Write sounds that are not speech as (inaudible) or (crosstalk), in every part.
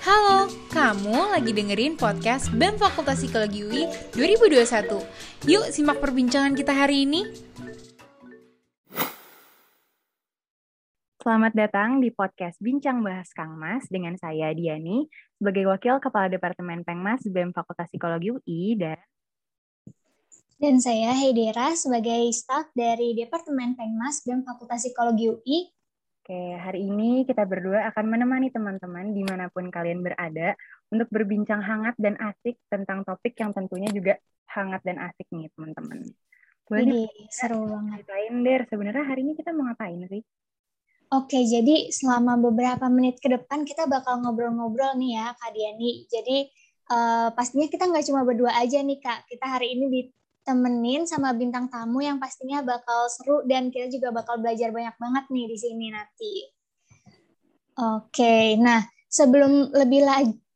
Halo, kamu lagi dengerin podcast BEM Fakultas Psikologi UI 2021. Yuk simak perbincangan kita hari ini. Selamat datang di podcast Bincang Bahas Kang Mas dengan saya Diani sebagai Wakil Kepala Departemen Pengmas BEM Fakultas Psikologi UI dan dan saya Hedera sebagai staf dari Departemen Pengmas BEM Fakultas Psikologi UI Oke, hari ini kita berdua akan menemani teman-teman di mana pun kalian berada untuk berbincang hangat dan asik tentang topik yang tentunya juga hangat dan asik nih teman-teman. Boleh seru banget. Ceritain Der, sebenarnya hari ini kita mau ngapain sih? Oke, jadi selama beberapa menit ke depan kita bakal ngobrol-ngobrol nih ya Kak Diani. Jadi uh, pastinya kita nggak cuma berdua aja nih Kak. Kita hari ini temenin sama bintang tamu yang pastinya bakal seru dan kita juga bakal belajar banyak banget nih di sini nanti. Oke, nah sebelum lebih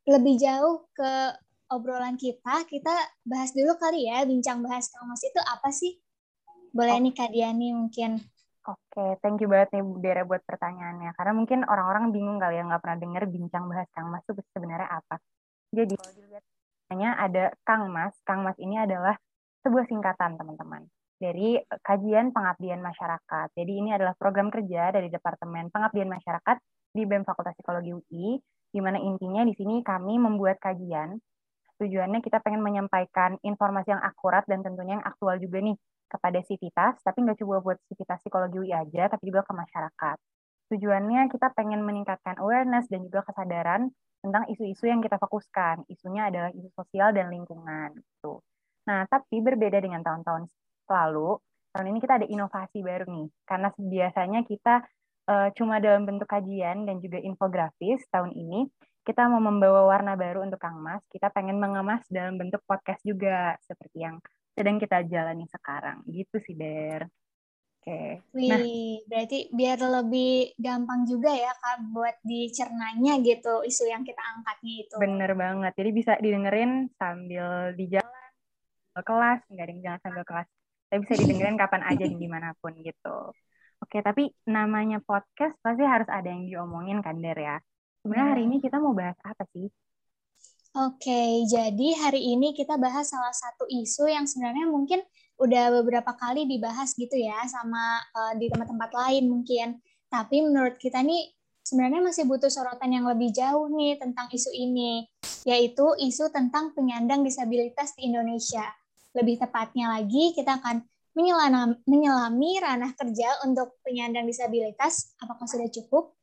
lebih jauh ke obrolan kita, kita bahas dulu kali ya bincang bahas Kang Mas itu apa sih? Boleh oh. nih Kak Diani mungkin. Oke, thank you banget nih Bu Dera buat pertanyaannya. Karena mungkin orang-orang bingung kali ya nggak pernah dengar bincang bahas Kang Mas itu sebenarnya apa. Jadi kalau dilihat ada Kang Mas. Kang Mas ini adalah sebuah singkatan teman-teman dari kajian pengabdian masyarakat. Jadi ini adalah program kerja dari Departemen Pengabdian Masyarakat di BEM Fakultas Psikologi UI, di mana intinya di sini kami membuat kajian. Tujuannya kita pengen menyampaikan informasi yang akurat dan tentunya yang aktual juga nih kepada sivitas, tapi nggak cuma buat sivitas psikologi UI aja, tapi juga ke masyarakat. Tujuannya kita pengen meningkatkan awareness dan juga kesadaran tentang isu-isu yang kita fokuskan. Isunya adalah isu sosial dan lingkungan. Gitu. Nah, tapi berbeda dengan tahun-tahun lalu, tahun ini kita ada inovasi baru nih. Karena biasanya kita uh, cuma dalam bentuk kajian dan juga infografis, tahun ini kita mau membawa warna baru untuk Kang Mas. Kita pengen mengemas dalam bentuk podcast juga, seperti yang sedang kita jalani sekarang. Gitu sih, Der. Oke. Wih, nah, berarti biar lebih gampang juga ya Kak buat dicernanya gitu isu yang kita angkatnya itu. Bener banget. Jadi bisa didengerin sambil di jalan kelas nggak ada yang jangan sambil kelas. Tapi bisa didengerin kapan aja di di mana pun gitu. Oke tapi namanya podcast pasti harus ada yang diomongin kan Der ya? Sebenarnya hari ini kita mau bahas apa sih? Oke, jadi hari ini kita bahas salah satu isu yang sebenarnya mungkin udah beberapa kali dibahas gitu ya sama uh, di tempat-tempat lain mungkin. Tapi menurut kita nih sebenarnya masih butuh sorotan yang lebih jauh nih tentang isu ini, yaitu isu tentang penyandang disabilitas di Indonesia. Lebih tepatnya lagi, kita akan menyelami, ranah kerja untuk penyandang disabilitas. Apakah sudah cukup?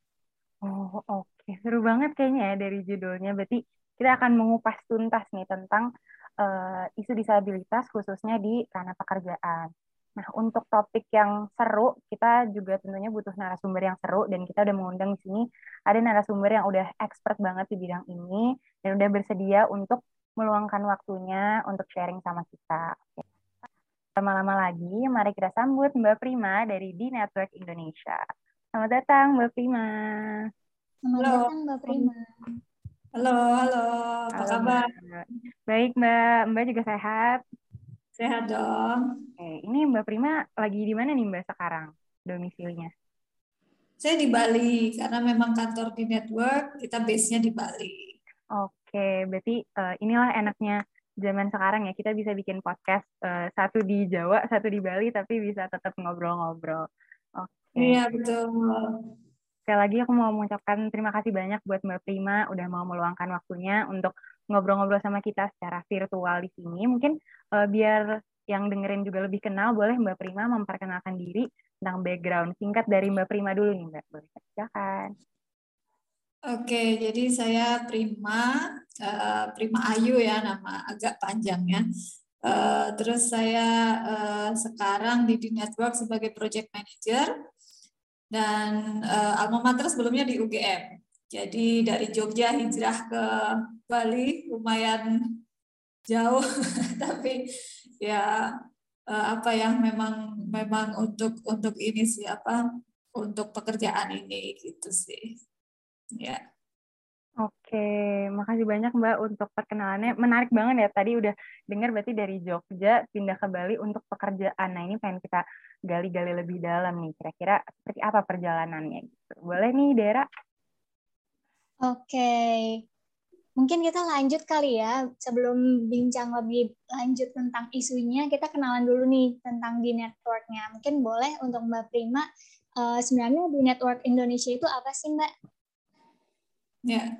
Oh, oke. Okay. Seru banget kayaknya ya dari judulnya. Berarti kita akan mengupas tuntas nih tentang uh, isu disabilitas khususnya di ranah pekerjaan. Nah, untuk topik yang seru, kita juga tentunya butuh narasumber yang seru dan kita udah mengundang di sini ada narasumber yang udah expert banget di bidang ini dan udah bersedia untuk meluangkan waktunya untuk sharing sama kita. Lama-lama lagi, mari kita sambut Mbak Prima dari di Network Indonesia. Selamat datang Mbak Prima. Selamat halo. datang Mbak Prima. Halo, halo. Apa halo, kabar? Mbak. Baik Mbak, Mbak juga sehat? Sehat dong. Oke, ini Mbak Prima lagi di mana nih Mbak sekarang domisilinya? Saya di Bali, karena memang kantor di network, kita base-nya di Bali. Oke, berarti uh, inilah enaknya zaman sekarang ya kita bisa bikin podcast uh, satu di Jawa, satu di Bali, tapi bisa tetap ngobrol-ngobrol. Oke. Iya betul. Sekali lagi aku mau mengucapkan terima kasih banyak buat Mbak Prima udah mau meluangkan waktunya untuk ngobrol-ngobrol sama kita secara virtual di sini. Mungkin uh, biar yang dengerin juga lebih kenal, boleh Mbak Prima memperkenalkan diri tentang background singkat dari Mbak Prima dulu nih Mbak. Boleh silakan. Oke, jadi saya Prima, uh, Prima Ayu ya nama agak panjang ya. Uh, terus saya uh, sekarang di di Network sebagai Project Manager dan uh, alma mater sebelumnya di UGM. Jadi dari Jogja hijrah ke Bali lumayan jauh, (laughs) tapi ya uh, apa yang memang memang untuk untuk ini sih apa untuk pekerjaan ini gitu sih. Ya. Oke, makasih banyak Mbak untuk perkenalannya. Menarik banget ya, tadi udah dengar berarti dari Jogja pindah ke Bali untuk pekerjaan. Nah ini pengen kita gali-gali lebih dalam nih, kira-kira seperti apa perjalanannya gitu. Boleh nih, Dera? Oke, mungkin kita lanjut kali ya. Sebelum bincang lebih lanjut tentang isunya, kita kenalan dulu nih tentang di networknya. Mungkin boleh untuk Mbak Prima, uh, sebenarnya di network Indonesia itu apa sih Mbak? Ya,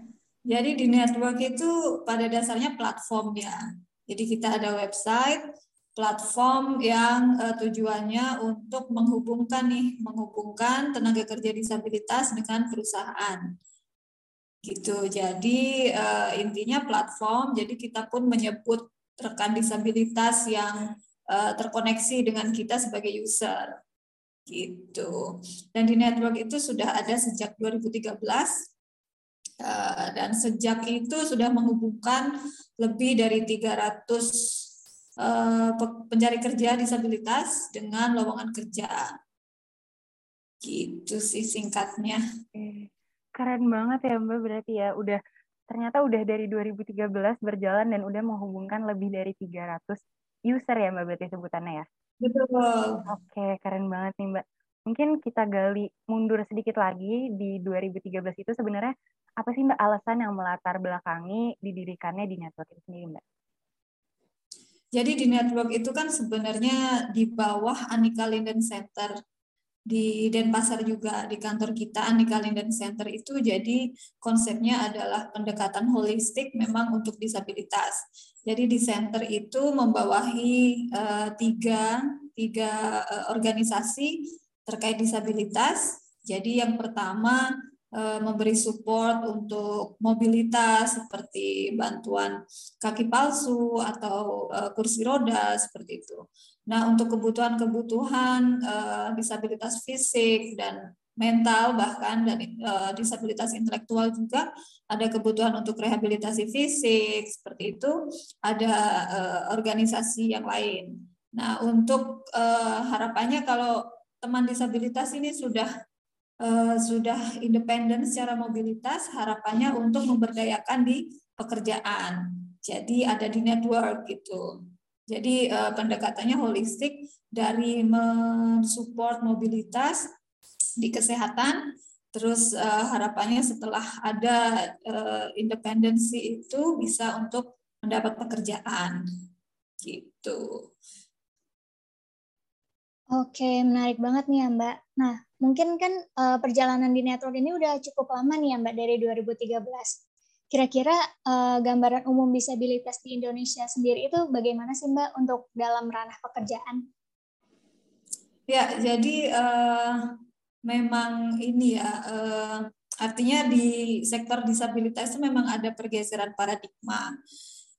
jadi di network itu pada dasarnya platform ya. Jadi kita ada website, platform yang uh, tujuannya untuk menghubungkan nih, menghubungkan tenaga kerja disabilitas dengan perusahaan. Gitu. Jadi uh, intinya platform. Jadi kita pun menyebut rekan disabilitas yang uh, terkoneksi dengan kita sebagai user. Gitu. Dan di network itu sudah ada sejak 2013 Eh, dan sejak itu sudah menghubungkan lebih dari 300 uh, eh, pencari kerja disabilitas dengan lowongan kerja. Gitu sih singkatnya. Keren banget ya Mbak berarti ya. Udah ternyata udah dari 2013 berjalan dan udah menghubungkan lebih dari 300 user ya Mbak berarti sebutannya ya. Betul. Oke, keren banget nih Mbak. Mungkin kita gali mundur sedikit lagi di 2013 itu sebenarnya apa sih Mbak alasan yang melatar belakangi didirikannya di network itu sendiri Mbak? Jadi di network itu kan sebenarnya di bawah Anika Linden Center di Denpasar juga di kantor kita Anika Linden Center itu jadi konsepnya adalah pendekatan holistik memang untuk disabilitas. Jadi di center itu membawahi uh, tiga tiga uh, organisasi terkait disabilitas. Jadi yang pertama memberi support untuk mobilitas seperti bantuan kaki palsu atau eh, kursi roda seperti itu. Nah, untuk kebutuhan-kebutuhan eh, disabilitas fisik dan mental bahkan dan disabilitas intelektual juga ada kebutuhan untuk rehabilitasi fisik seperti itu ada organisasi yang lain. Nah, untuk harapannya kalau teman disabilitas ini sudah uh, sudah independen secara mobilitas, harapannya untuk memberdayakan di pekerjaan. Jadi ada di network gitu. Jadi uh, pendekatannya holistik dari mensupport mobilitas di kesehatan, terus uh, harapannya setelah ada uh, independensi itu bisa untuk mendapat pekerjaan gitu. Oke, menarik banget nih ya Mbak. Nah, mungkin kan uh, perjalanan di network ini udah cukup lama nih ya Mbak dari 2013. Kira-kira uh, gambaran umum disabilitas di Indonesia sendiri itu bagaimana sih Mbak untuk dalam ranah pekerjaan? Ya, jadi uh, memang ini ya, uh, artinya di sektor disabilitas itu memang ada pergeseran paradigma.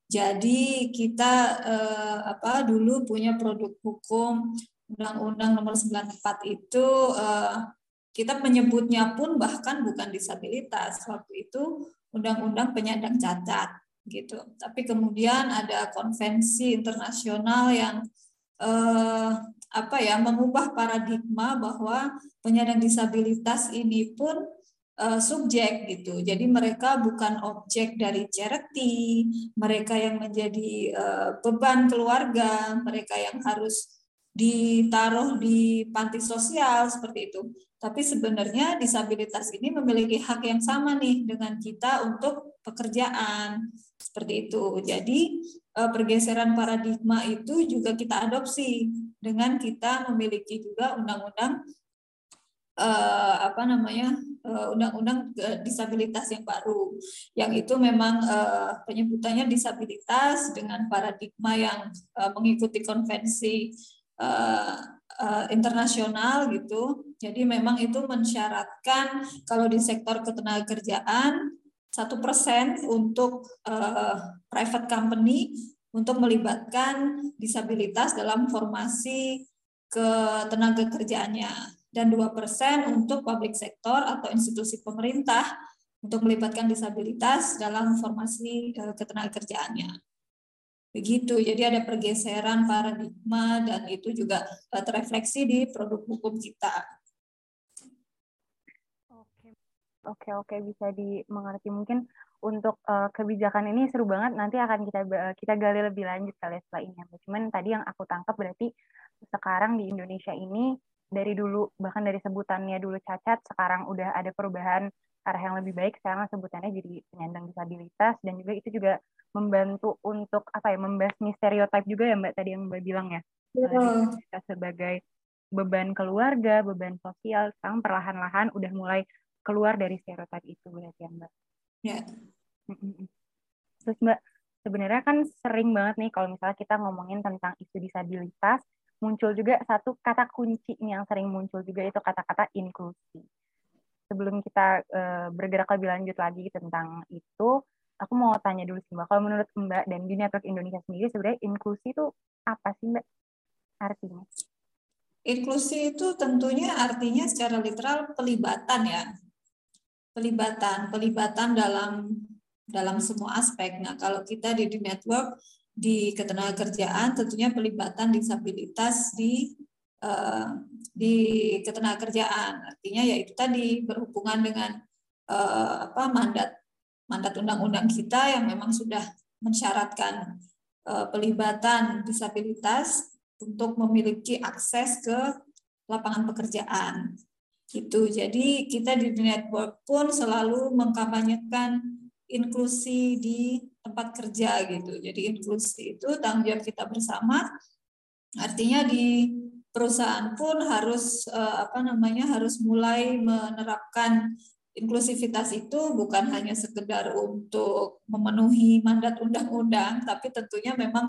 Jadi kita uh, apa dulu punya produk hukum Undang-Undang Nomor 94 itu uh, kita menyebutnya pun bahkan bukan disabilitas waktu itu Undang-Undang Penyandang Cacat gitu. Tapi kemudian ada konvensi internasional yang uh, apa ya mengubah paradigma bahwa penyandang disabilitas ini pun uh, subjek gitu. Jadi mereka bukan objek dari charity, mereka yang menjadi uh, beban keluarga, mereka yang harus ditaruh di panti sosial seperti itu. Tapi sebenarnya disabilitas ini memiliki hak yang sama nih dengan kita untuk pekerjaan seperti itu. Jadi eh, pergeseran paradigma itu juga kita adopsi dengan kita memiliki juga undang-undang eh, apa namanya eh, undang-undang disabilitas yang baru yang itu memang penyebutannya disabilitas dengan paradigma yang mengikuti konvensi uh, uh, internasional gitu. Jadi memang itu mensyaratkan kalau di sektor ketenagakerjaan satu persen untuk uh, private company untuk melibatkan disabilitas dalam formasi ketenaga kerjaannya dan dua persen untuk public sector atau institusi pemerintah untuk melibatkan disabilitas dalam formasi ketenaga kerjaannya. Begitu, jadi ada pergeseran paradigma dan itu juga uh, terefleksi di produk hukum kita. Oke, oke, oke bisa dimengerti. Mungkin untuk uh, kebijakan ini seru banget. Nanti akan kita kita gali lebih lanjut kali ya setelah ini. Cuman tadi yang aku tangkap berarti sekarang di Indonesia ini dari dulu bahkan dari sebutannya dulu cacat, sekarang udah ada perubahan arah yang lebih baik sekarang sebutannya jadi penyandang disabilitas dan juga itu juga membantu untuk apa ya membasmi stereotip juga ya Mbak tadi yang Mbak bilang ya. Yeah. Kita sebagai beban keluarga, beban sosial, sekarang perlahan-lahan udah mulai keluar dari stereotip itu berarti ya Mbak. Ya. Yeah. Terus Mbak, sebenarnya kan sering banget nih kalau misalnya kita ngomongin tentang isu disabilitas, muncul juga satu kata kunci yang sering muncul juga itu kata-kata inklusi. Sebelum kita uh, bergerak lebih lanjut lagi tentang itu, aku mau tanya dulu sih Mbak, kalau menurut Mbak dan di Network Indonesia sendiri sebenarnya inklusi itu apa sih Mbak artinya? Inklusi itu tentunya artinya secara literal pelibatan ya. Pelibatan, pelibatan dalam dalam semua aspek. Nah, kalau kita di, di network di ketenagakerjaan tentunya pelibatan disabilitas di uh, di ketenagakerjaan artinya yaitu tadi berhubungan dengan uh, apa mandat mandat undang-undang kita yang memang sudah mensyaratkan uh, pelibatan disabilitas untuk memiliki akses ke lapangan pekerjaan itu jadi kita di network pun selalu mengkampanyekan inklusi di tempat kerja gitu. Jadi inklusi itu tanggung jawab kita bersama. Artinya di perusahaan pun harus eh, apa namanya harus mulai menerapkan inklusivitas itu bukan hanya sekedar untuk memenuhi mandat undang-undang, tapi tentunya memang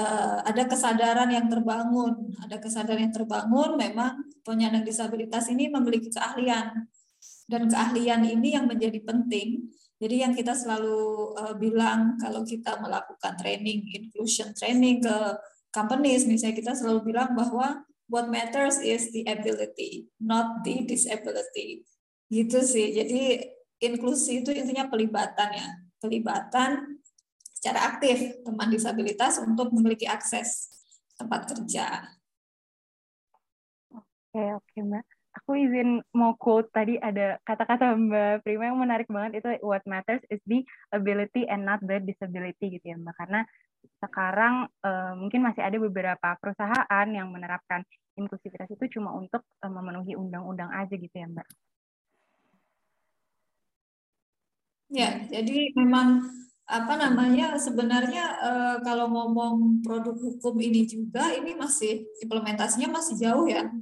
uh, ada kesadaran yang terbangun, ada kesadaran yang terbangun. Memang penyandang disabilitas ini memiliki keahlian dan keahlian ini yang menjadi penting jadi yang kita selalu uh, bilang kalau kita melakukan training, inclusion training ke companies, misalnya kita selalu bilang bahwa what matters is the ability, not the disability. Gitu sih. Jadi inklusi itu intinya pelibatan ya, pelibatan secara aktif teman disabilitas untuk memiliki akses tempat kerja. Oke, oke Mbak aku izin mau quote tadi ada kata-kata Mbak Prima yang menarik banget itu what matters is the ability and not the disability gitu ya Mbak karena sekarang uh, mungkin masih ada beberapa perusahaan yang menerapkan inklusivitas itu cuma untuk uh, memenuhi undang-undang aja gitu ya Mbak. Ya, jadi memang apa namanya sebenarnya uh, kalau ngomong produk hukum ini juga ini masih implementasinya masih jauh ya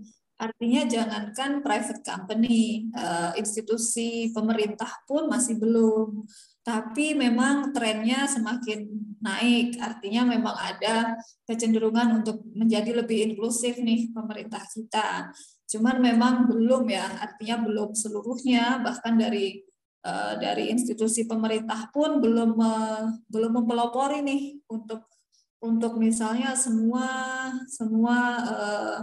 Artinya jangankan private company, uh, institusi pemerintah pun masih belum. Tapi memang trennya semakin naik. Artinya memang ada kecenderungan untuk menjadi lebih inklusif nih pemerintah kita. Cuman memang belum ya, artinya belum seluruhnya bahkan dari uh, dari institusi pemerintah pun belum belum mempelopori nih untuk untuk misalnya semua semua uh,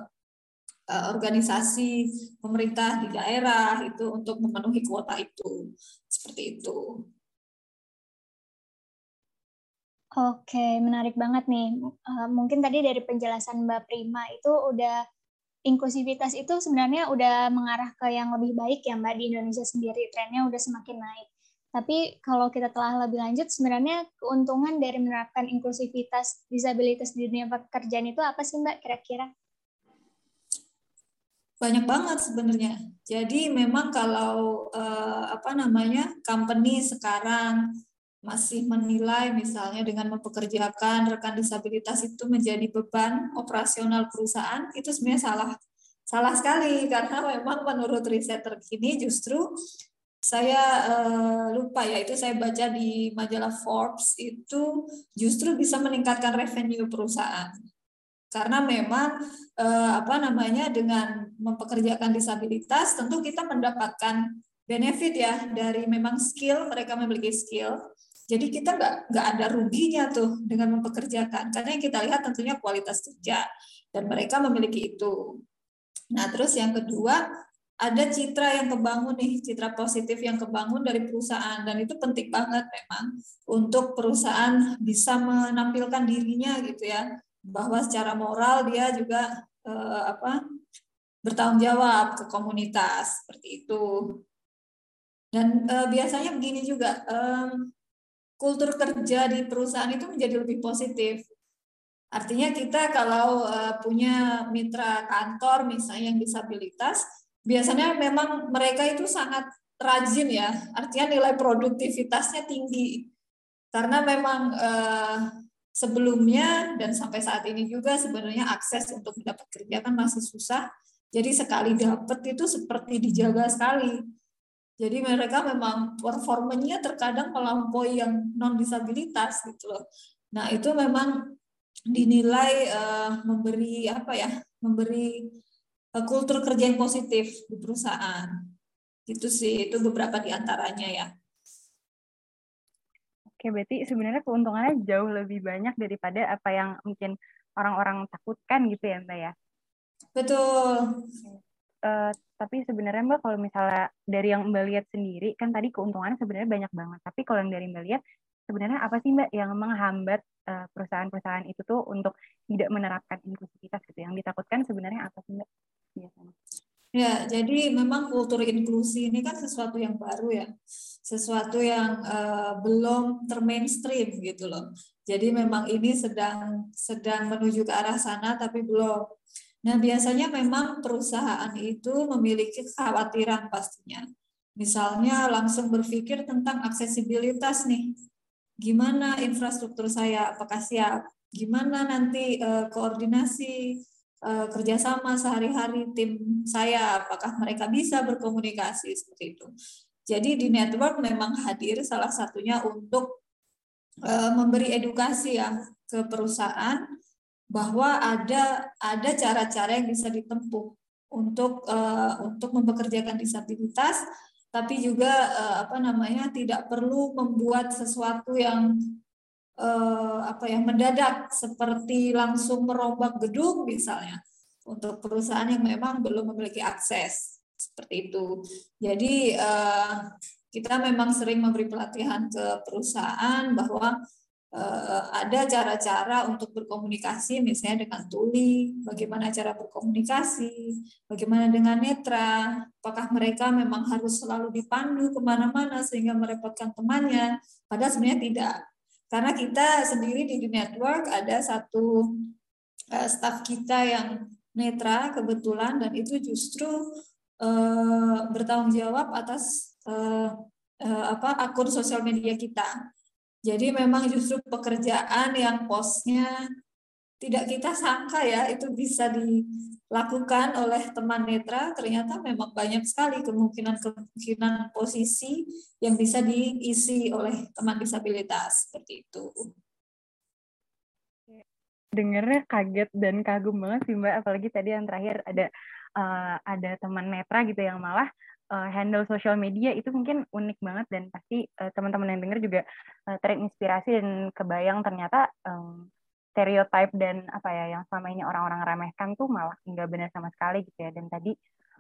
Eh, organisasi pemerintah di daerah itu untuk memenuhi kuota itu seperti itu. Oke, menarik banget nih. Uh, mungkin tadi dari penjelasan Mbak Prima itu udah inklusivitas itu sebenarnya udah mengarah ke yang lebih baik ya Mbak di Indonesia sendiri trennya udah semakin naik. Tapi kalau kita telah lebih lanjut, sebenarnya keuntungan dari menerapkan inklusivitas disabilitas di dunia pekerjaan itu apa sih Mbak kira-kira? banyak banget sebenarnya. Jadi memang kalau eh, apa namanya company sekarang masih menilai misalnya dengan mempekerjakan rekan disabilitas itu menjadi beban operasional perusahaan itu sebenarnya salah salah sekali. (laughs) Karena memang menurut riset terkini justru saya eh, lupa ya itu saya baca di majalah Forbes itu justru bisa meningkatkan revenue perusahaan. Karena memang eh, apa namanya dengan mempekerjakan disabilitas tentu kita mendapatkan benefit ya dari memang skill mereka memiliki skill jadi kita nggak nggak ada ruginya tuh dengan mempekerjakan. Karena yang kita lihat tentunya kualitas kerja dan mereka memiliki itu. Nah terus yang kedua ada citra yang kebangun nih, citra positif yang kebangun dari perusahaan. Dan itu penting banget memang untuk perusahaan bisa menampilkan dirinya gitu ya. Bahwa secara moral dia juga eh, apa bertanggung jawab ke komunitas seperti itu. Dan eh, biasanya begini juga eh, kultur kerja di perusahaan itu menjadi lebih positif artinya kita kalau eh, punya mitra kantor misalnya yang disabilitas biasanya memang mereka itu sangat rajin ya, artinya nilai produktivitasnya tinggi. Karena memang eh, sebelumnya dan sampai saat ini juga sebenarnya akses untuk mendapat kerja kan masih susah. Jadi sekali dapat itu seperti dijaga sekali. Jadi mereka memang performanya terkadang melampaui yang non disabilitas gitu loh. Nah itu memang dinilai uh, memberi apa ya, memberi uh, kultur kerja yang positif di perusahaan. Itu sih, itu beberapa di antaranya ya. Oke, berarti sebenarnya keuntungannya jauh lebih banyak daripada apa yang mungkin orang-orang takutkan gitu ya Mbak ya? Betul. Uh, tapi sebenarnya Mbak kalau misalnya dari yang Mbak lihat sendiri, kan tadi keuntungannya sebenarnya banyak banget. Tapi kalau yang dari Mbak lihat, sebenarnya apa sih Mbak yang menghambat uh, perusahaan-perusahaan itu tuh untuk tidak menerapkan inklusivitas gitu? Yang ditakutkan sebenarnya apa sih Mbak biasanya? Ya, jadi memang kultur inklusi ini kan sesuatu yang baru ya, sesuatu yang uh, belum termainstream gitu loh. Jadi memang ini sedang sedang menuju ke arah sana tapi belum. Nah biasanya memang perusahaan itu memiliki kekhawatiran pastinya. Misalnya langsung berpikir tentang aksesibilitas nih, gimana infrastruktur saya, apakah siap? Gimana nanti uh, koordinasi uh, kerjasama sehari-hari tim saya, apakah mereka bisa berkomunikasi seperti itu. Jadi di network memang hadir salah satunya untuk uh, memberi edukasi ya ke perusahaan bahwa ada ada cara-cara yang bisa ditempuh untuk uh, untuk mempekerjakan disabilitas tapi juga uh, apa namanya tidak perlu membuat sesuatu yang eh, apa ya mendadak seperti langsung merombak gedung misalnya untuk perusahaan yang memang belum memiliki akses seperti itu. Jadi eh, kita memang sering memberi pelatihan ke perusahaan bahwa ada cara-cara untuk berkomunikasi misalnya dengan tuli, bagaimana cara berkomunikasi, bagaimana dengan netra, apakah mereka memang harus selalu dipandu ke mana-mana sehingga merepotkan temannya, padahal sebenarnya tidak karena kita sendiri di The Network ada satu uh, staff kita yang netra kebetulan dan itu justru uh, bertanggung jawab atas uh, uh, apa akun sosial media kita. Jadi memang justru pekerjaan yang posnya tidak kita sangka ya itu bisa dilakukan oleh teman netra ternyata memang banyak sekali kemungkinan-kemungkinan posisi yang bisa diisi oleh teman disabilitas seperti itu. Dengarnya kaget dan kagum banget sih Mbak apalagi tadi yang terakhir ada uh, ada teman netra gitu yang malah uh, handle sosial media itu mungkin unik banget dan pasti uh, teman-teman yang dengar juga uh, terinspirasi dan kebayang ternyata um, stereotype dan apa ya yang selama ini orang-orang remehkan tuh malah nggak benar sama sekali gitu ya dan tadi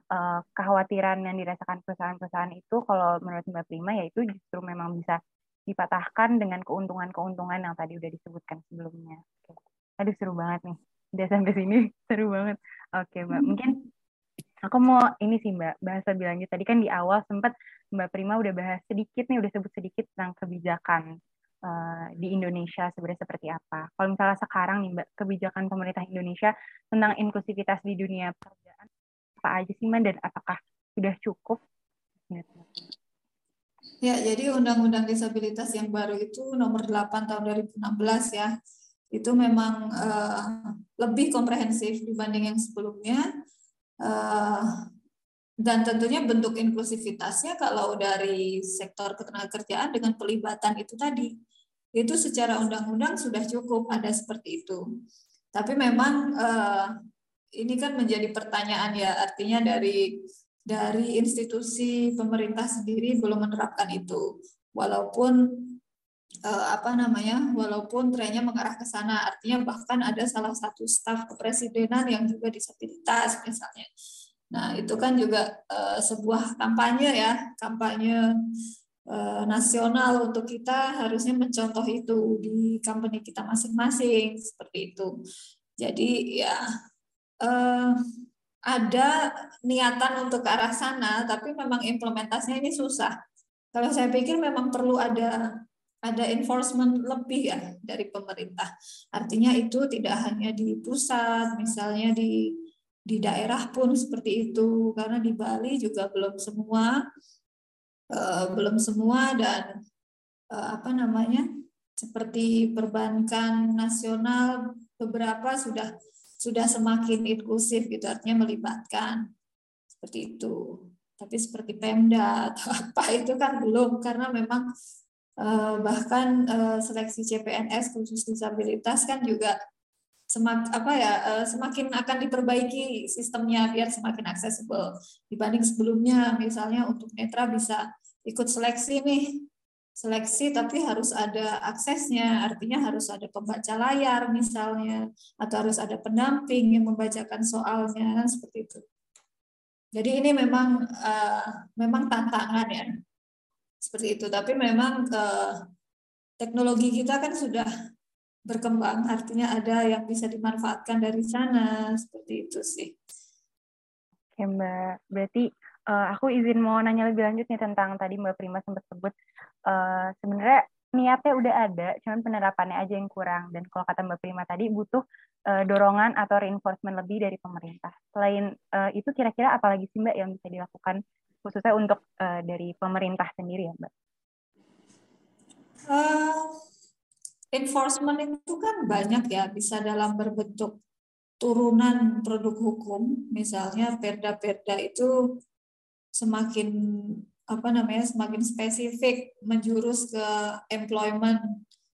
uh, kekhawatiran yang dirasakan perusahaan-perusahaan itu kalau menurut Mbak Prima yaitu justru memang bisa dipatahkan dengan keuntungan-keuntungan yang tadi udah disebutkan sebelumnya. Oke. Aduh seru banget nih. Udah sampai sini (laughs) seru banget. Oke Mbak, mungkin aku mau ini sih Mbak, bahasa lebih lanjut. Tadi kan di awal sempat Mbak Prima udah bahas sedikit nih, udah sebut sedikit tentang kebijakan uh, di Indonesia sebenarnya seperti apa. Kalau misalnya sekarang nih Mbak, kebijakan pemerintah Indonesia tentang inklusivitas di dunia pekerjaan apa aja sih Mbak dan apakah sudah cukup? Ya, jadi Undang-Undang Disabilitas yang baru itu nomor 8 tahun 2016 ya. Itu memang uh, lebih komprehensif dibanding yang sebelumnya. Uh, dan tentunya bentuk inklusivitasnya kalau dari sektor ketenagakerjaan dengan pelibatan itu tadi itu secara undang-undang sudah cukup ada seperti itu. Tapi memang eh, ini kan menjadi pertanyaan ya artinya dari dari institusi pemerintah sendiri belum menerapkan itu. Walaupun eh, apa namanya? Walaupun trennya mengarah ke sana artinya bahkan ada salah satu staf kepresidenan yang juga disabilitas misalnya Nah, itu kan juga uh, sebuah kampanye ya, kampanye uh, nasional untuk kita harusnya mencontoh itu di company kita masing-masing seperti itu. Jadi ya ada niatan untuk ke arah sana, tapi memang implementasinya ini susah. Kalau saya pikir memang perlu ada ada enforcement lebih ya dari pemerintah. Artinya itu tidak hanya di pusat, misalnya di di daerah pun seperti itu. Karena di Bali juga belum semua uh, belum semua dan uh, apa namanya seperti perbankan nasional beberapa sudah sudah semakin inklusif gitu artinya melibatkan. Seperti itu. Tapi seperti Pemda atau (laughs) apa itu kan belum karena memang bahkan uh, seleksi CPNS khusus disabilitas kan juga semak apa ya uh, semakin akan diperbaiki sistemnya biar semakin aksesibel dibanding sebelumnya misalnya untuk netra bisa ikut seleksi nih. Seleksi tapi harus ada aksesnya artinya harus ada pembaca layar misalnya atau harus ada pendamping yang membacakan soalnya kan seperti itu. Jadi ini memang uh, memang tantangan ya seperti itu. Tapi memang uh, teknologi kita kan sudah berkembang. Artinya ada yang bisa dimanfaatkan dari sana. Seperti itu sih. Oke Mbak, berarti uh, aku izin mau nanya lebih lanjut nih tentang tadi Mbak Prima sempat sebut uh, sebenarnya niatnya udah ada, cuman penerapannya aja yang kurang. Dan kalau kata Mbak Prima tadi butuh uh, dorongan atau reinforcement lebih dari pemerintah. Selain uh, itu kira-kira apalagi sih Mbak yang bisa dilakukan khususnya untuk uh, dari pemerintah sendiri ya Mbak? Uh, enforcement itu kan banyak ya, bisa dalam berbentuk turunan produk hukum, misalnya perda-perda itu semakin apa namanya semakin spesifik menjurus ke employment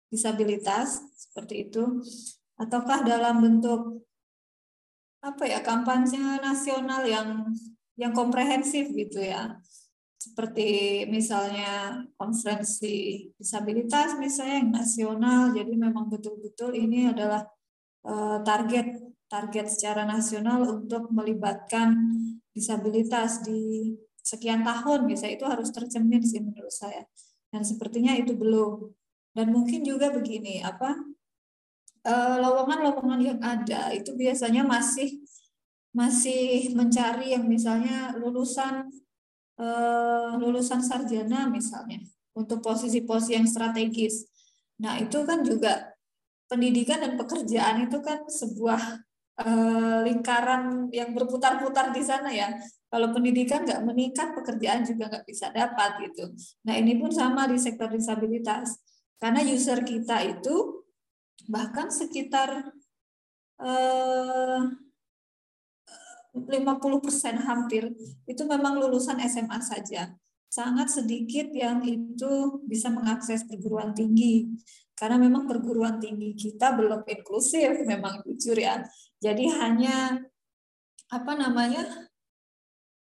disabilitas seperti itu ataukah dalam bentuk apa ya kampanye nasional yang yang komprehensif gitu ya. Seperti misalnya konferensi disabilitas misalnya yang nasional jadi memang betul-betul ini adalah uh, target target secara nasional untuk melibatkan disabilitas di sekian tahun bisa itu harus tercermin sih menurut saya. Dan sepertinya itu belum. Dan mungkin juga begini apa eh, lowongan-lowongan yang ada itu biasanya masih masih mencari yang misalnya lulusan eh, lulusan sarjana misalnya untuk posisi-posisi yang strategis. Nah itu kan juga pendidikan dan pekerjaan itu kan sebuah eh, lingkaran yang berputar-putar di sana ya. Kalau pendidikan nggak meningkat, pekerjaan juga nggak bisa dapat gitu. Nah ini pun sama di sektor disabilitas. Karena user kita itu bahkan sekitar eh, 50% hampir itu memang lulusan SMA saja. Sangat sedikit yang itu bisa mengakses perguruan tinggi. Karena memang perguruan tinggi kita belum inklusif, memang jujur ya. Jadi hanya apa namanya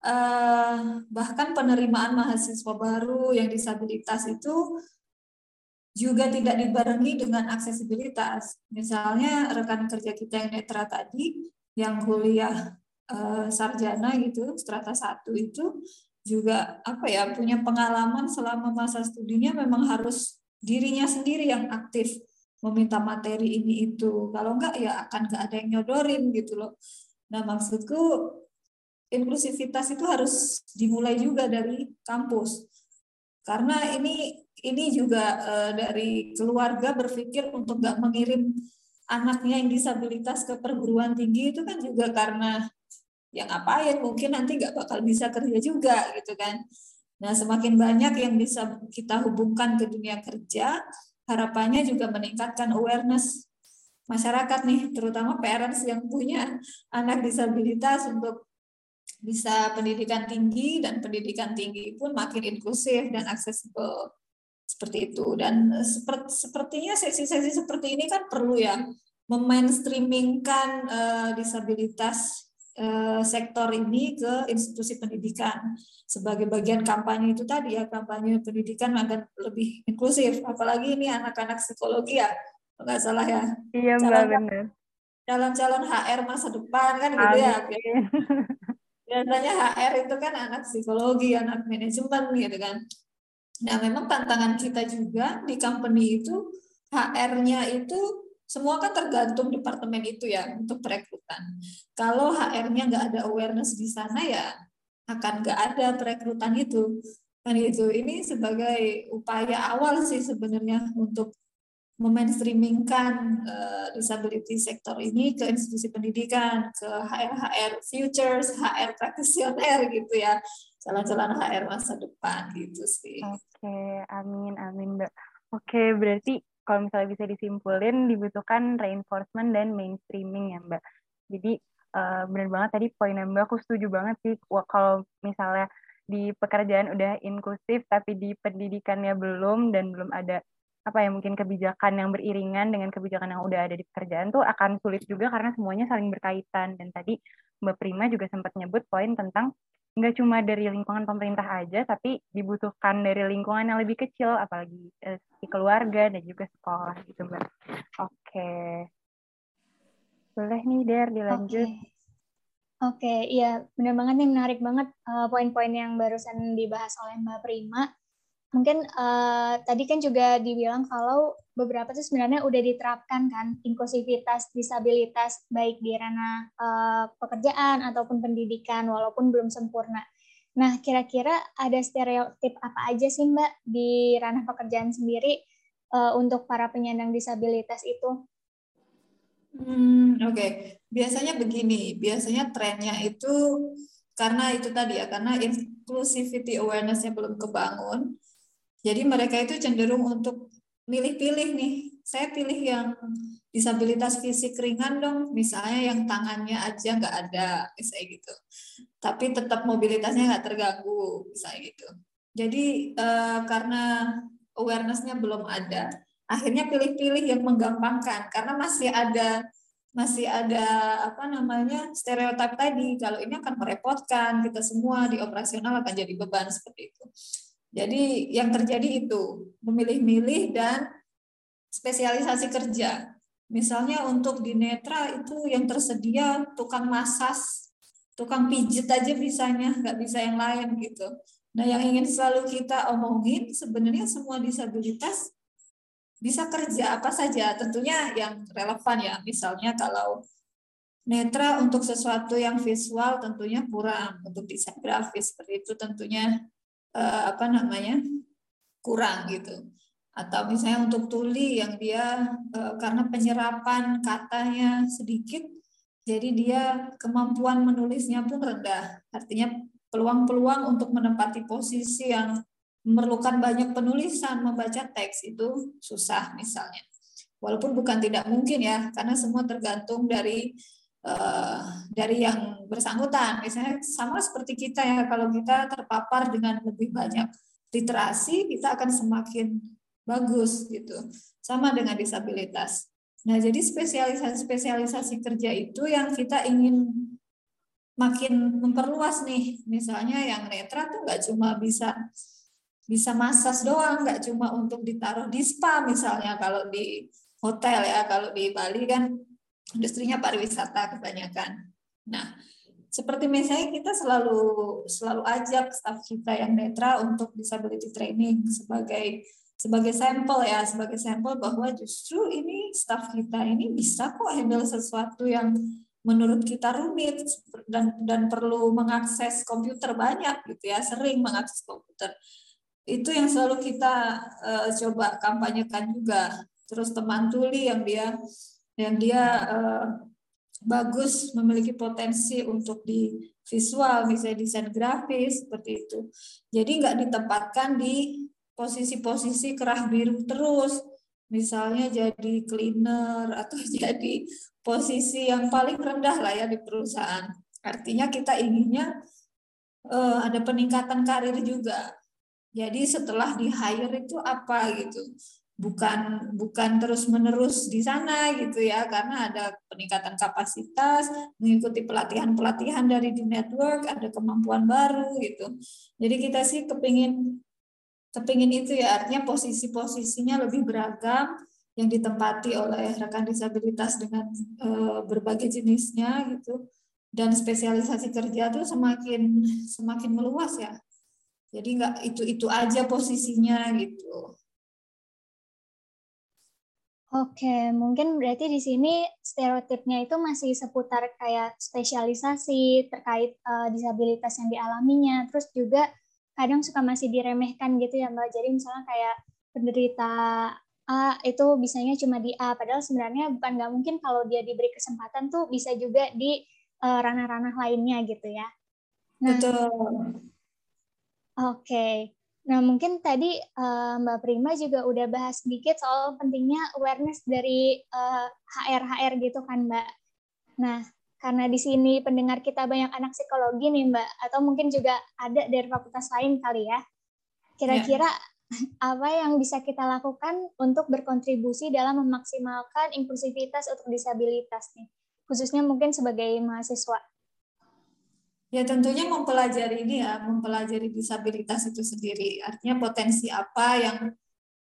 eh, bahkan penerimaan mahasiswa baru yang disabilitas itu juga tidak dibarengi dengan aksesibilitas. Misalnya rekan kerja kita yang netra tadi, yang kuliah eh, sarjana gitu, strata satu itu juga apa ya punya pengalaman selama masa studinya memang harus dirinya sendiri yang aktif meminta materi ini itu. Kalau enggak ya akan enggak ada yang nyodorin gitu loh. Nah maksudku inklusivitas itu harus dimulai juga dari kampus karena ini ini juga uh, dari keluarga berpikir untuk nggak mengirim anaknya yang disabilitas ke perguruan tinggi itu kan juga karena yang ngapain? Mungkin nanti nggak bakal bisa kerja juga gitu kan. Nah semakin banyak yang bisa kita hubungkan ke dunia kerja harapannya juga meningkatkan awareness masyarakat nih terutama parents yang punya anak disabilitas untuk bisa pendidikan tinggi dan pendidikan tinggi pun makin inklusif dan aksesibel seperti itu. Dan seperti sepertinya sesi-sesi seperti ini kan perlu ya memainstreamingkan uh, disabilitas uh, sektor ini ke institusi pendidikan. Sebagai bagian kampanye itu tadi ya kampanye pendidikan agar lebih inklusif. Apalagi ini anak-anak psikologi ya nggak salah ya. Iya mbak benar. calon-calon HR masa depan kan gitu ya. Biasanya HR itu kan anak psikologi, anak manajemen gitu kan. Nah, memang tantangan kita juga di company itu HR-nya itu semua kan tergantung departemen itu ya untuk perekrutan. Kalau HR-nya nggak ada awareness di sana ya akan nggak ada perekrutan itu. Kan itu. Ini sebagai upaya awal sih sebenarnya untuk memainstreamingkan uh, disability sektor ini ke institusi pendidikan, ke HR-HR futures, HR practitioner gitu ya. Jalan-jalan HR masa depan gitu sih. Oke, amin amin Mbak. Oke, berarti kalau misalnya bisa disimpulin dibutuhkan reinforcement dan mainstreaming ya Mbak. Jadi uh, benar banget tadi poin Mbak aku setuju banget sih kalau misalnya di pekerjaan udah inklusif tapi di pendidikannya belum dan belum ada apa ya mungkin kebijakan yang beriringan dengan kebijakan yang udah ada di pekerjaan tuh akan sulit juga karena semuanya saling berkaitan dan tadi Mbak Prima juga sempat nyebut poin tentang nggak cuma dari lingkungan pemerintah aja tapi dibutuhkan dari lingkungan yang lebih kecil apalagi eh, di keluarga dan juga sekolah gitu Mbak. Oke. Boleh nih Der dilanjut. Oke. Oke, iya benar banget nih menarik banget uh, poin-poin yang barusan dibahas oleh Mbak Prima. Mungkin uh, tadi kan juga dibilang kalau beberapa tuh sebenarnya udah diterapkan kan inklusivitas, disabilitas baik di ranah uh, pekerjaan ataupun pendidikan walaupun belum sempurna. Nah, kira-kira ada stereotip apa aja sih Mbak di ranah pekerjaan sendiri uh, untuk para penyandang disabilitas itu? Hmm, Oke, okay. biasanya begini, biasanya trennya itu karena itu tadi ya, karena inclusivity awareness-nya belum kebangun, jadi mereka itu cenderung untuk milih-pilih nih, saya pilih yang disabilitas fisik ringan dong, misalnya yang tangannya aja nggak ada, misalnya gitu. Tapi tetap mobilitasnya nggak terganggu, misalnya gitu. Jadi eh, karena awareness-nya belum ada, akhirnya pilih-pilih yang menggampangkan karena masih ada masih ada apa namanya stereotip tadi kalau ini akan merepotkan kita semua di operasional akan jadi beban seperti itu. Jadi yang terjadi itu memilih-milih dan spesialisasi kerja. Misalnya untuk di netra itu yang tersedia tukang masas, tukang pijet aja bisanya, nggak bisa yang lain gitu. Nah yang ingin selalu kita omongin sebenarnya semua disabilitas bisa kerja apa saja, tentunya yang relevan ya. Misalnya kalau netra untuk sesuatu yang visual tentunya kurang, untuk desain grafis seperti itu tentunya eh, apa namanya kurang gitu. Atau misalnya untuk tuli yang dia eh, karena penyerapan katanya sedikit, jadi dia kemampuan menulisnya pun rendah. Artinya peluang-peluang untuk menempati posisi yang memerlukan banyak penulisan membaca teks itu susah misalnya. Walaupun bukan tidak mungkin ya, karena semua tergantung dari uh, dari yang bersangkutan. Misalnya sama seperti kita ya, kalau kita terpapar dengan lebih banyak literasi, kita akan semakin bagus gitu. Sama dengan disabilitas. Nah, jadi spesialisasi-spesialisasi kerja itu yang kita ingin makin memperluas nih. Misalnya yang netra tuh nggak cuma bisa bisa masas doang, nggak cuma untuk ditaruh di spa misalnya kalau di hotel ya, kalau di Bali kan industrinya pariwisata kebanyakan. Nah, seperti misalnya kita selalu selalu ajak staf kita yang netra untuk disability training sebagai sebagai sampel ya, sebagai sampel bahwa justru ini staf kita ini bisa kok handle sesuatu yang menurut kita rumit dan dan perlu mengakses komputer banyak gitu ya, sering mengakses komputer itu yang selalu kita uh, coba kampanyekan juga terus teman tuli yang dia yang dia uh, bagus memiliki potensi untuk di visual misalnya desain grafis seperti itu. Jadi nggak ditempatkan di posisi-posisi kerah biru terus. Misalnya jadi cleaner atau (laughs) jadi posisi yang paling rendah lah ya di perusahaan. Artinya kita inginnya uh, ada peningkatan karir juga. Jadi setelah di hire itu apa gitu? Bukan bukan terus menerus di sana gitu ya, karena ada peningkatan kapasitas, mengikuti pelatihan-pelatihan dari di network, ada kemampuan baru gitu. Jadi kita sih kepingin kepingin itu ya, artinya posisi-posisinya lebih beragam yang ditempati oleh rekan disabilitas dengan e, berbagai jenisnya gitu dan spesialisasi kerja tuh semakin semakin meluas ya jadi nggak itu itu aja posisinya gitu. Oke, mungkin berarti di sini stereotipnya itu masih seputar kayak spesialisasi terkait uh, disabilitas yang dialaminya, terus juga kadang suka masih diremehkan gitu ya Mbak. Jadi misalnya kayak penderita A itu bisanya cuma di A, padahal sebenarnya bukan nggak mungkin kalau dia diberi kesempatan tuh bisa juga di eh, ranah-ranah lainnya gitu ya. Nah, Betul. Oke. Nah, mungkin tadi uh, Mbak Prima juga udah bahas sedikit soal pentingnya awareness dari uh, HR-HR gitu kan, Mbak. Nah, karena di sini pendengar kita banyak anak psikologi nih, Mbak, atau mungkin juga ada dari fakultas lain kali ya. Kira-kira yeah. apa yang bisa kita lakukan untuk berkontribusi dalam memaksimalkan inklusivitas untuk disabilitas nih, khususnya mungkin sebagai mahasiswa? Ya tentunya mempelajari ini ya, mempelajari disabilitas itu sendiri. Artinya potensi apa yang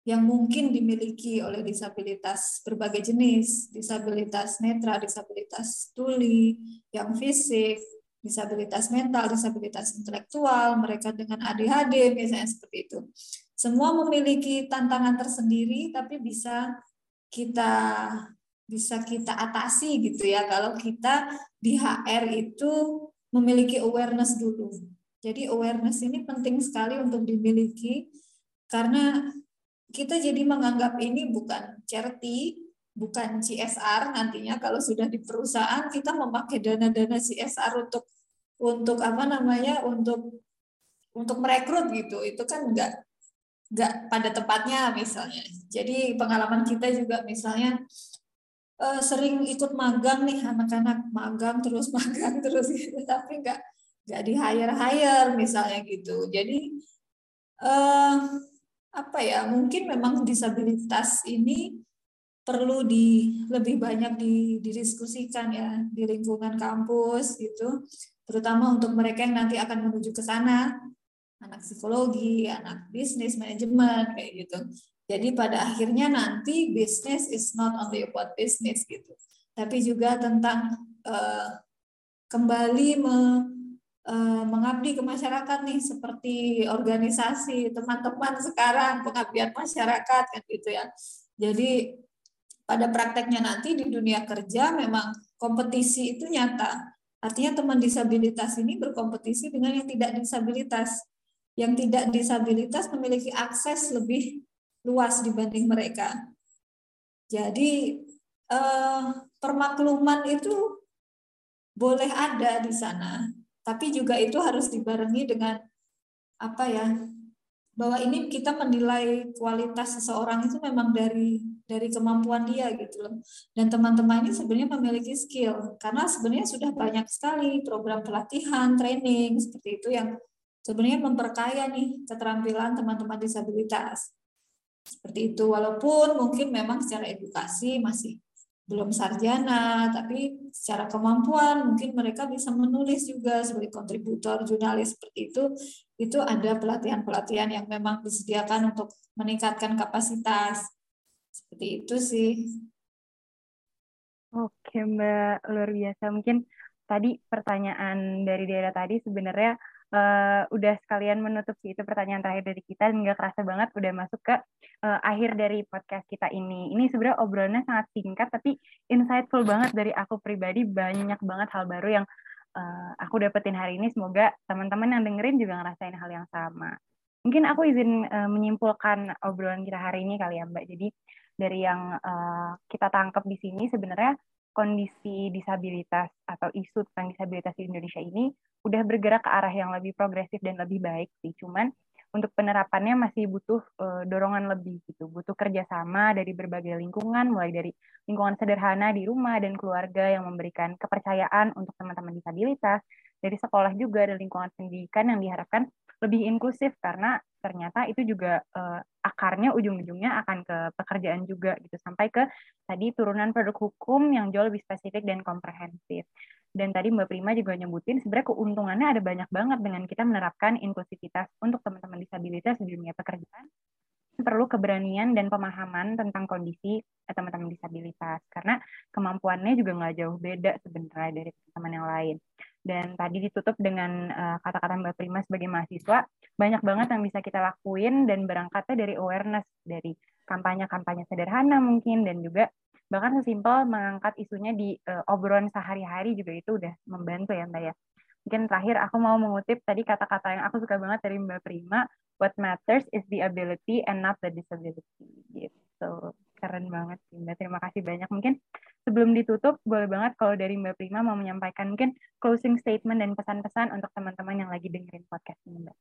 yang mungkin dimiliki oleh disabilitas berbagai jenis, disabilitas netra, disabilitas tuli, yang fisik, disabilitas mental, disabilitas intelektual, mereka dengan ADHD misalnya seperti itu. Semua memiliki tantangan tersendiri tapi bisa kita bisa kita atasi gitu ya kalau kita di HR itu memiliki awareness dulu. Jadi awareness ini penting sekali untuk dimiliki karena kita jadi menganggap ini bukan charity, bukan CSR nantinya kalau sudah di perusahaan kita memakai dana-dana CSR untuk untuk apa namanya untuk untuk merekrut gitu itu kan enggak enggak pada tempatnya misalnya. Jadi pengalaman kita juga misalnya uh, sering ikut magang nih anak-anak magang terus (laughs) magang terus gitu. Tapi nggak nggak di hire hire misalnya gitu. Jadi uh, apa ya mungkin memang disabilitas ini perlu di lebih banyak di, didiskusikan ya di lingkungan kampus gitu. Terutama untuk mereka yang nanti akan menuju ke sana. Anak psikologi anak bisnis manajemen kayak gitu jadi pada akhirnya nanti bisnis is not only about business gitu, tapi juga tentang uh, kembali me, uh, mengabdi ke masyarakat nih seperti organisasi teman-teman sekarang pengabdian masyarakat kan gitu ya. Jadi pada prakteknya nanti di dunia kerja memang kompetisi itu nyata. Artinya teman disabilitas ini berkompetisi dengan yang tidak disabilitas. Yang tidak disabilitas memiliki akses lebih luas dibanding mereka. Jadi eh, permakluman itu boleh ada di sana, tapi juga itu harus dibarengi dengan apa ya? Bahwa ini kita menilai kualitas seseorang itu memang dari dari kemampuan dia gitu loh. Dan teman-teman ini sebenarnya memiliki skill karena sebenarnya sudah banyak sekali program pelatihan, training seperti itu yang sebenarnya memperkaya nih keterampilan teman-teman disabilitas. Seperti itu, walaupun mungkin memang secara edukasi masih belum sarjana, tapi secara kemampuan mungkin mereka bisa menulis juga sebagai kontributor jurnalis seperti itu. Itu ada pelatihan-pelatihan yang memang disediakan untuk meningkatkan kapasitas. Seperti itu sih. Oke Mbak, luar biasa. Mungkin tadi pertanyaan dari daerah tadi sebenarnya uh, udah sekalian menutup sih itu pertanyaan terakhir dari kita dan nggak kerasa banget udah masuk ke uh, akhir dari podcast kita ini. Ini sebenarnya obrolannya sangat singkat tapi insightful banget dari aku pribadi banyak banget hal baru yang uh, aku dapetin hari ini. Semoga teman-teman yang dengerin juga ngerasain hal yang sama. Mungkin aku izin uh, menyimpulkan obrolan kita hari ini kali ya Mbak. Jadi dari yang uh, kita tangkap di sini sebenarnya kondisi disabilitas atau isu tentang disabilitas di Indonesia ini udah bergerak ke arah yang lebih progresif dan lebih baik sih. Cuman untuk penerapannya masih butuh uh, dorongan lebih gitu, butuh kerjasama dari berbagai lingkungan, mulai dari lingkungan sederhana di rumah dan keluarga yang memberikan kepercayaan untuk teman-teman disabilitas, dari sekolah juga dan lingkungan pendidikan yang diharapkan lebih inklusif karena ternyata itu juga uh, akarnya ujung-ujungnya akan ke pekerjaan juga gitu sampai ke tadi turunan produk hukum yang jauh lebih spesifik dan komprehensif. Dan tadi Mbak Prima juga nyebutin sebenarnya keuntungannya ada banyak banget dengan kita menerapkan inklusivitas untuk teman-teman disabilitas di dunia pekerjaan perlu keberanian dan pemahaman tentang kondisi teman-teman disabilitas karena kemampuannya juga nggak jauh beda sebenarnya dari teman-teman yang lain. Dan tadi ditutup dengan uh, kata-kata Mbak Prima sebagai mahasiswa, banyak banget yang bisa kita lakuin dan berangkatnya dari awareness, dari kampanye-kampanye sederhana mungkin, dan juga bahkan sesimpel mengangkat isunya di uh, obrolan sehari-hari juga itu udah membantu ya Mbak ya. Mungkin terakhir aku mau mengutip tadi kata-kata yang aku suka banget dari Mbak Prima, what matters is the ability and not the disability. Gitu. Keren banget sih Mbak. Terima kasih banyak. Mungkin sebelum ditutup, boleh banget kalau dari Mbak Prima mau menyampaikan mungkin closing statement dan pesan-pesan untuk teman-teman yang lagi dengerin podcast ini Mbak.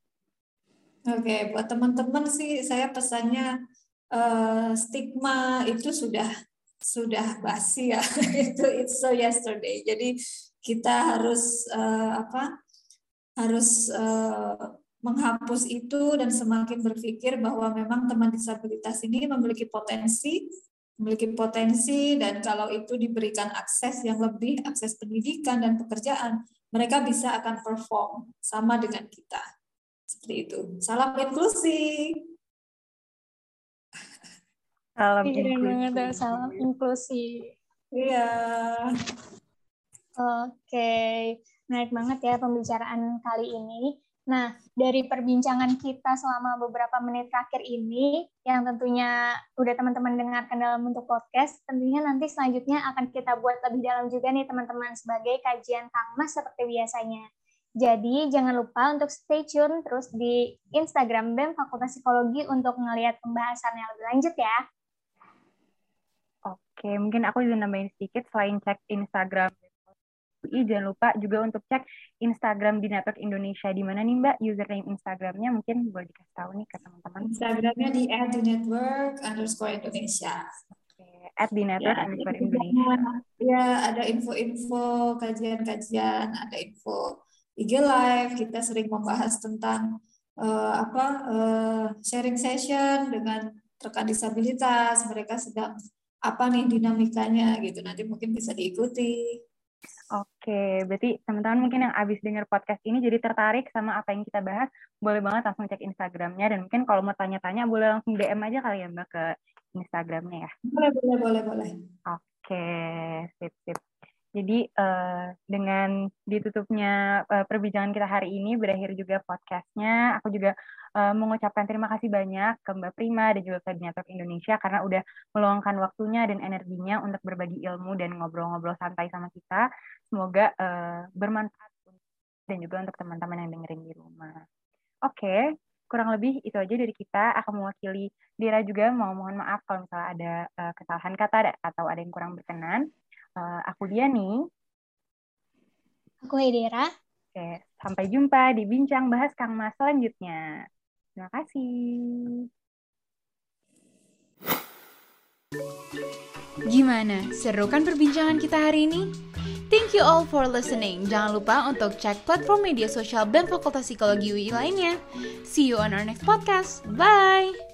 Oke, buat teman-teman sih saya pesannya uh, stigma itu sudah sudah basi ya. (laughs) itu it's so yesterday. Jadi kita harus uh, apa? Harus uh, menghapus itu dan semakin berpikir bahwa memang teman disabilitas ini memiliki potensi, memiliki potensi dan kalau itu diberikan akses yang lebih, akses pendidikan dan pekerjaan, mereka bisa akan perform sama dengan kita. Seperti itu. Salam inklusi. Salam inklusi. Salam inklusi. Iya. Oke, menarik banget ya pembicaraan kali ini. Nah, dari perbincangan kita selama beberapa menit terakhir ini, yang tentunya udah teman-teman dengarkan dalam bentuk podcast, tentunya nanti selanjutnya akan kita buat lebih dalam juga nih teman-teman sebagai kajian Kang Mas seperti biasanya. Jadi jangan lupa untuk stay tune terus di Instagram BEM Fakultas Psikologi untuk ngelihat pembahasan yang lebih lanjut ya. Oke, mungkin aku juga nambahin sedikit selain cek Instagram UI, jangan lupa juga untuk cek Instagram di Network Indonesia. Di mana nih Mbak username Instagramnya mungkin boleh dikasih tahu nih ke teman-teman. Instagramnya di @network underscore Indonesia. At di network ya, underscore Indonesia. Ya, ada info-info kajian-kajian, ada info IG Live, kita sering membahas tentang uh, apa uh, sharing session dengan rekan disabilitas, mereka sedang apa nih dinamikanya gitu. Nanti mungkin bisa diikuti. Oke, berarti teman-teman mungkin yang abis denger podcast ini jadi tertarik sama apa yang kita bahas, boleh banget langsung cek Instagramnya dan mungkin kalau mau tanya-tanya boleh langsung DM aja kali ya Mbak ke Instagramnya ya. Boleh, boleh, boleh, boleh. Oke, sip, sip. Jadi uh, dengan ditutupnya uh, perbincangan kita hari ini berakhir juga podcastnya. Aku juga uh, mengucapkan terima kasih banyak ke Mbak Prima dan juga ke Network Indonesia karena udah meluangkan waktunya dan energinya untuk berbagi ilmu dan ngobrol-ngobrol santai sama kita. Semoga uh, bermanfaat dan juga untuk teman-teman yang dengerin di rumah. Oke, okay, kurang lebih itu aja dari kita. Aku mewakili Dira juga mau mohon maaf kalau misalnya ada kesalahan kata atau ada yang kurang berkenan. Uh, aku nih. Aku Hedera. Oke, sampai jumpa di Bincang Bahas Kang Mas selanjutnya. Terima kasih. Gimana? Seru kan perbincangan kita hari ini? Thank you all for listening. Jangan lupa untuk cek platform media sosial BEM Fakultas Psikologi UI lainnya. See you on our next podcast. Bye!